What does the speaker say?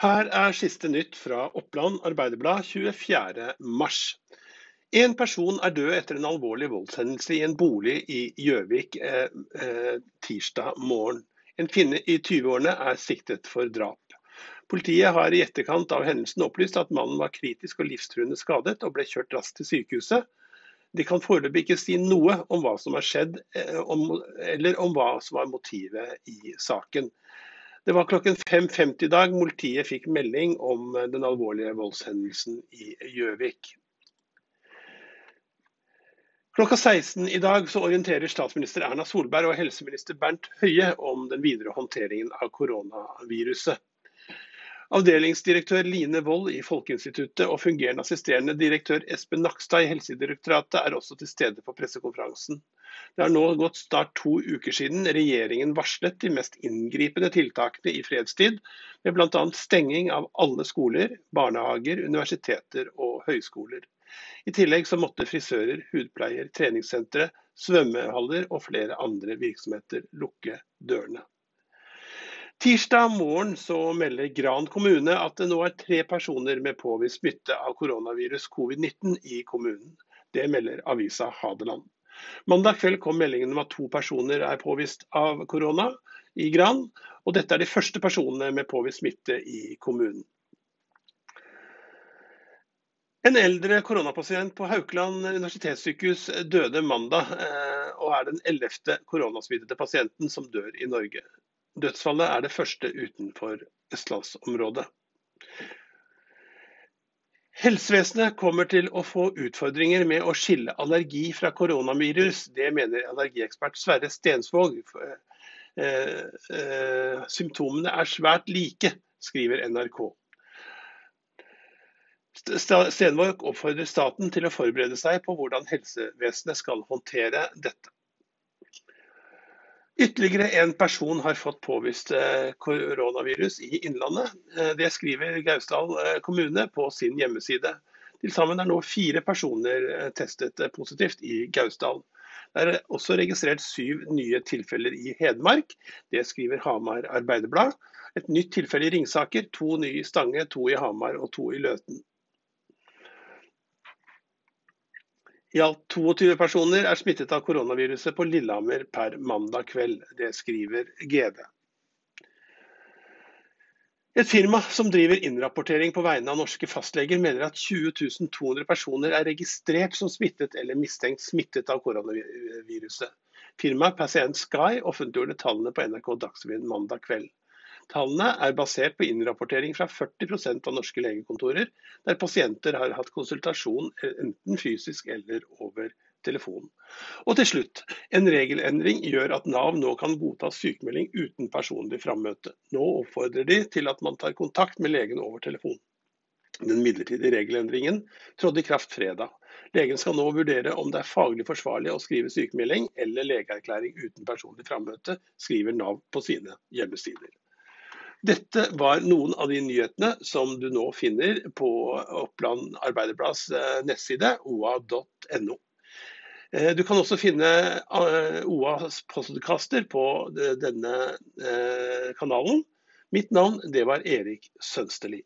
Her er siste nytt fra Oppland Arbeiderblad 24.3. En person er død etter en alvorlig voldshendelse i en bolig i Gjøvik eh, eh, tirsdag morgen. En kvinne i 20-årene er siktet for drap. Politiet har i etterkant av hendelsen opplyst at mannen var kritisk og livstruende skadet og ble kjørt raskt til sykehuset. De kan foreløpig ikke si noe om hva som har skjedd, eh, om, eller om hva som var motivet i saken. Det var klokken 5.50 i dag politiet fikk melding om eh, den alvorlige voldshendelsen i Gjøvik. Klokka 16 i dag så orienterer statsminister Erna Solberg og helseminister Bernt Høie om den videre håndteringen av koronaviruset. Avdelingsdirektør Line Wold i Folkeinstituttet og fungerende assisterende direktør Espen Nakstad i Helsedirektoratet er også til stede på pressekonferansen. Det har nå gått snart to uker siden regjeringen varslet de mest inngripende tiltakene i fredstid, med bl.a. stenging av alle skoler, barnehager, universiteter og høyskoler. I tillegg så måtte frisører, hudpleier, treningssentre, svømmehaller og flere andre virksomheter lukke dørene. Tirsdag morgen så melder Gran kommune at det nå er tre personer med påvist smitte av koronavirus covid-19 i kommunen. Det melder avisa Hadeland. Mandag kveld kom meldingen om at to personer er påvist av korona i Gran. Og dette er de første personene med påvist smitte i kommunen. En eldre koronapasient på Haukeland universitetssykehus døde mandag, eh, og er den ellevte koronasmittede pasienten som dør i Norge. Dødsfallet er det første utenfor østlandsområdet. Helsevesenet kommer til å få utfordringer med å skille allergi fra koronavirus. Det mener allergiekspert Sverre Stensvåg. Eh, eh, symptomene er svært like, skriver NRK. Stenvåg oppfordrer staten til å forberede seg på hvordan helsevesenet skal håndtere dette. Ytterligere en person har fått påvist eh, koronavirus i Innlandet. Eh, det skriver Gausdal eh, kommune på sin hjemmeside. Til sammen er nå fire personer testet positivt i Gausdal. Det er også registrert syv nye tilfeller i Hedmark. Det skriver Hamar Arbeiderblad. Et nytt tilfelle i Ringsaker, to nye i Stange, to i Hamar og to i Løten. I alt 22 personer er smittet av koronaviruset på Lillehammer per mandag kveld. Det skriver GD. Et firma som driver innrapportering på vegne av norske fastleger, mener at 20 200 personer er registrert som smittet eller mistenkt smittet av koronaviruset. Firmaet Pasient Sky offentliggjorde tallene på NRK Dagsrevyen mandag kveld. Tallene er basert på innrapportering fra 40% av norske legekontorer, der pasienter har hatt konsultasjon enten fysisk eller over telefon. Og til slutt, en regelendring gjør at Nav nå kan godta sykemelding uten personlig frammøte. Nå oppfordrer de til at man tar kontakt med legen over telefon. Den midlertidige regelendringen trådte i kraft fredag. Legen skal nå vurdere om det er faglig forsvarlig å skrive sykemelding eller legeerklæring uten personlig frammøte, skriver Nav på sine hjemmesider. Dette var noen av de nyhetene som du nå finner på Oppland Arbeiderblads eh, nettside oa.no. Eh, du kan også finne eh, OAs postkaster på denne kanalen. Mitt navn det var Erik Sønsteli.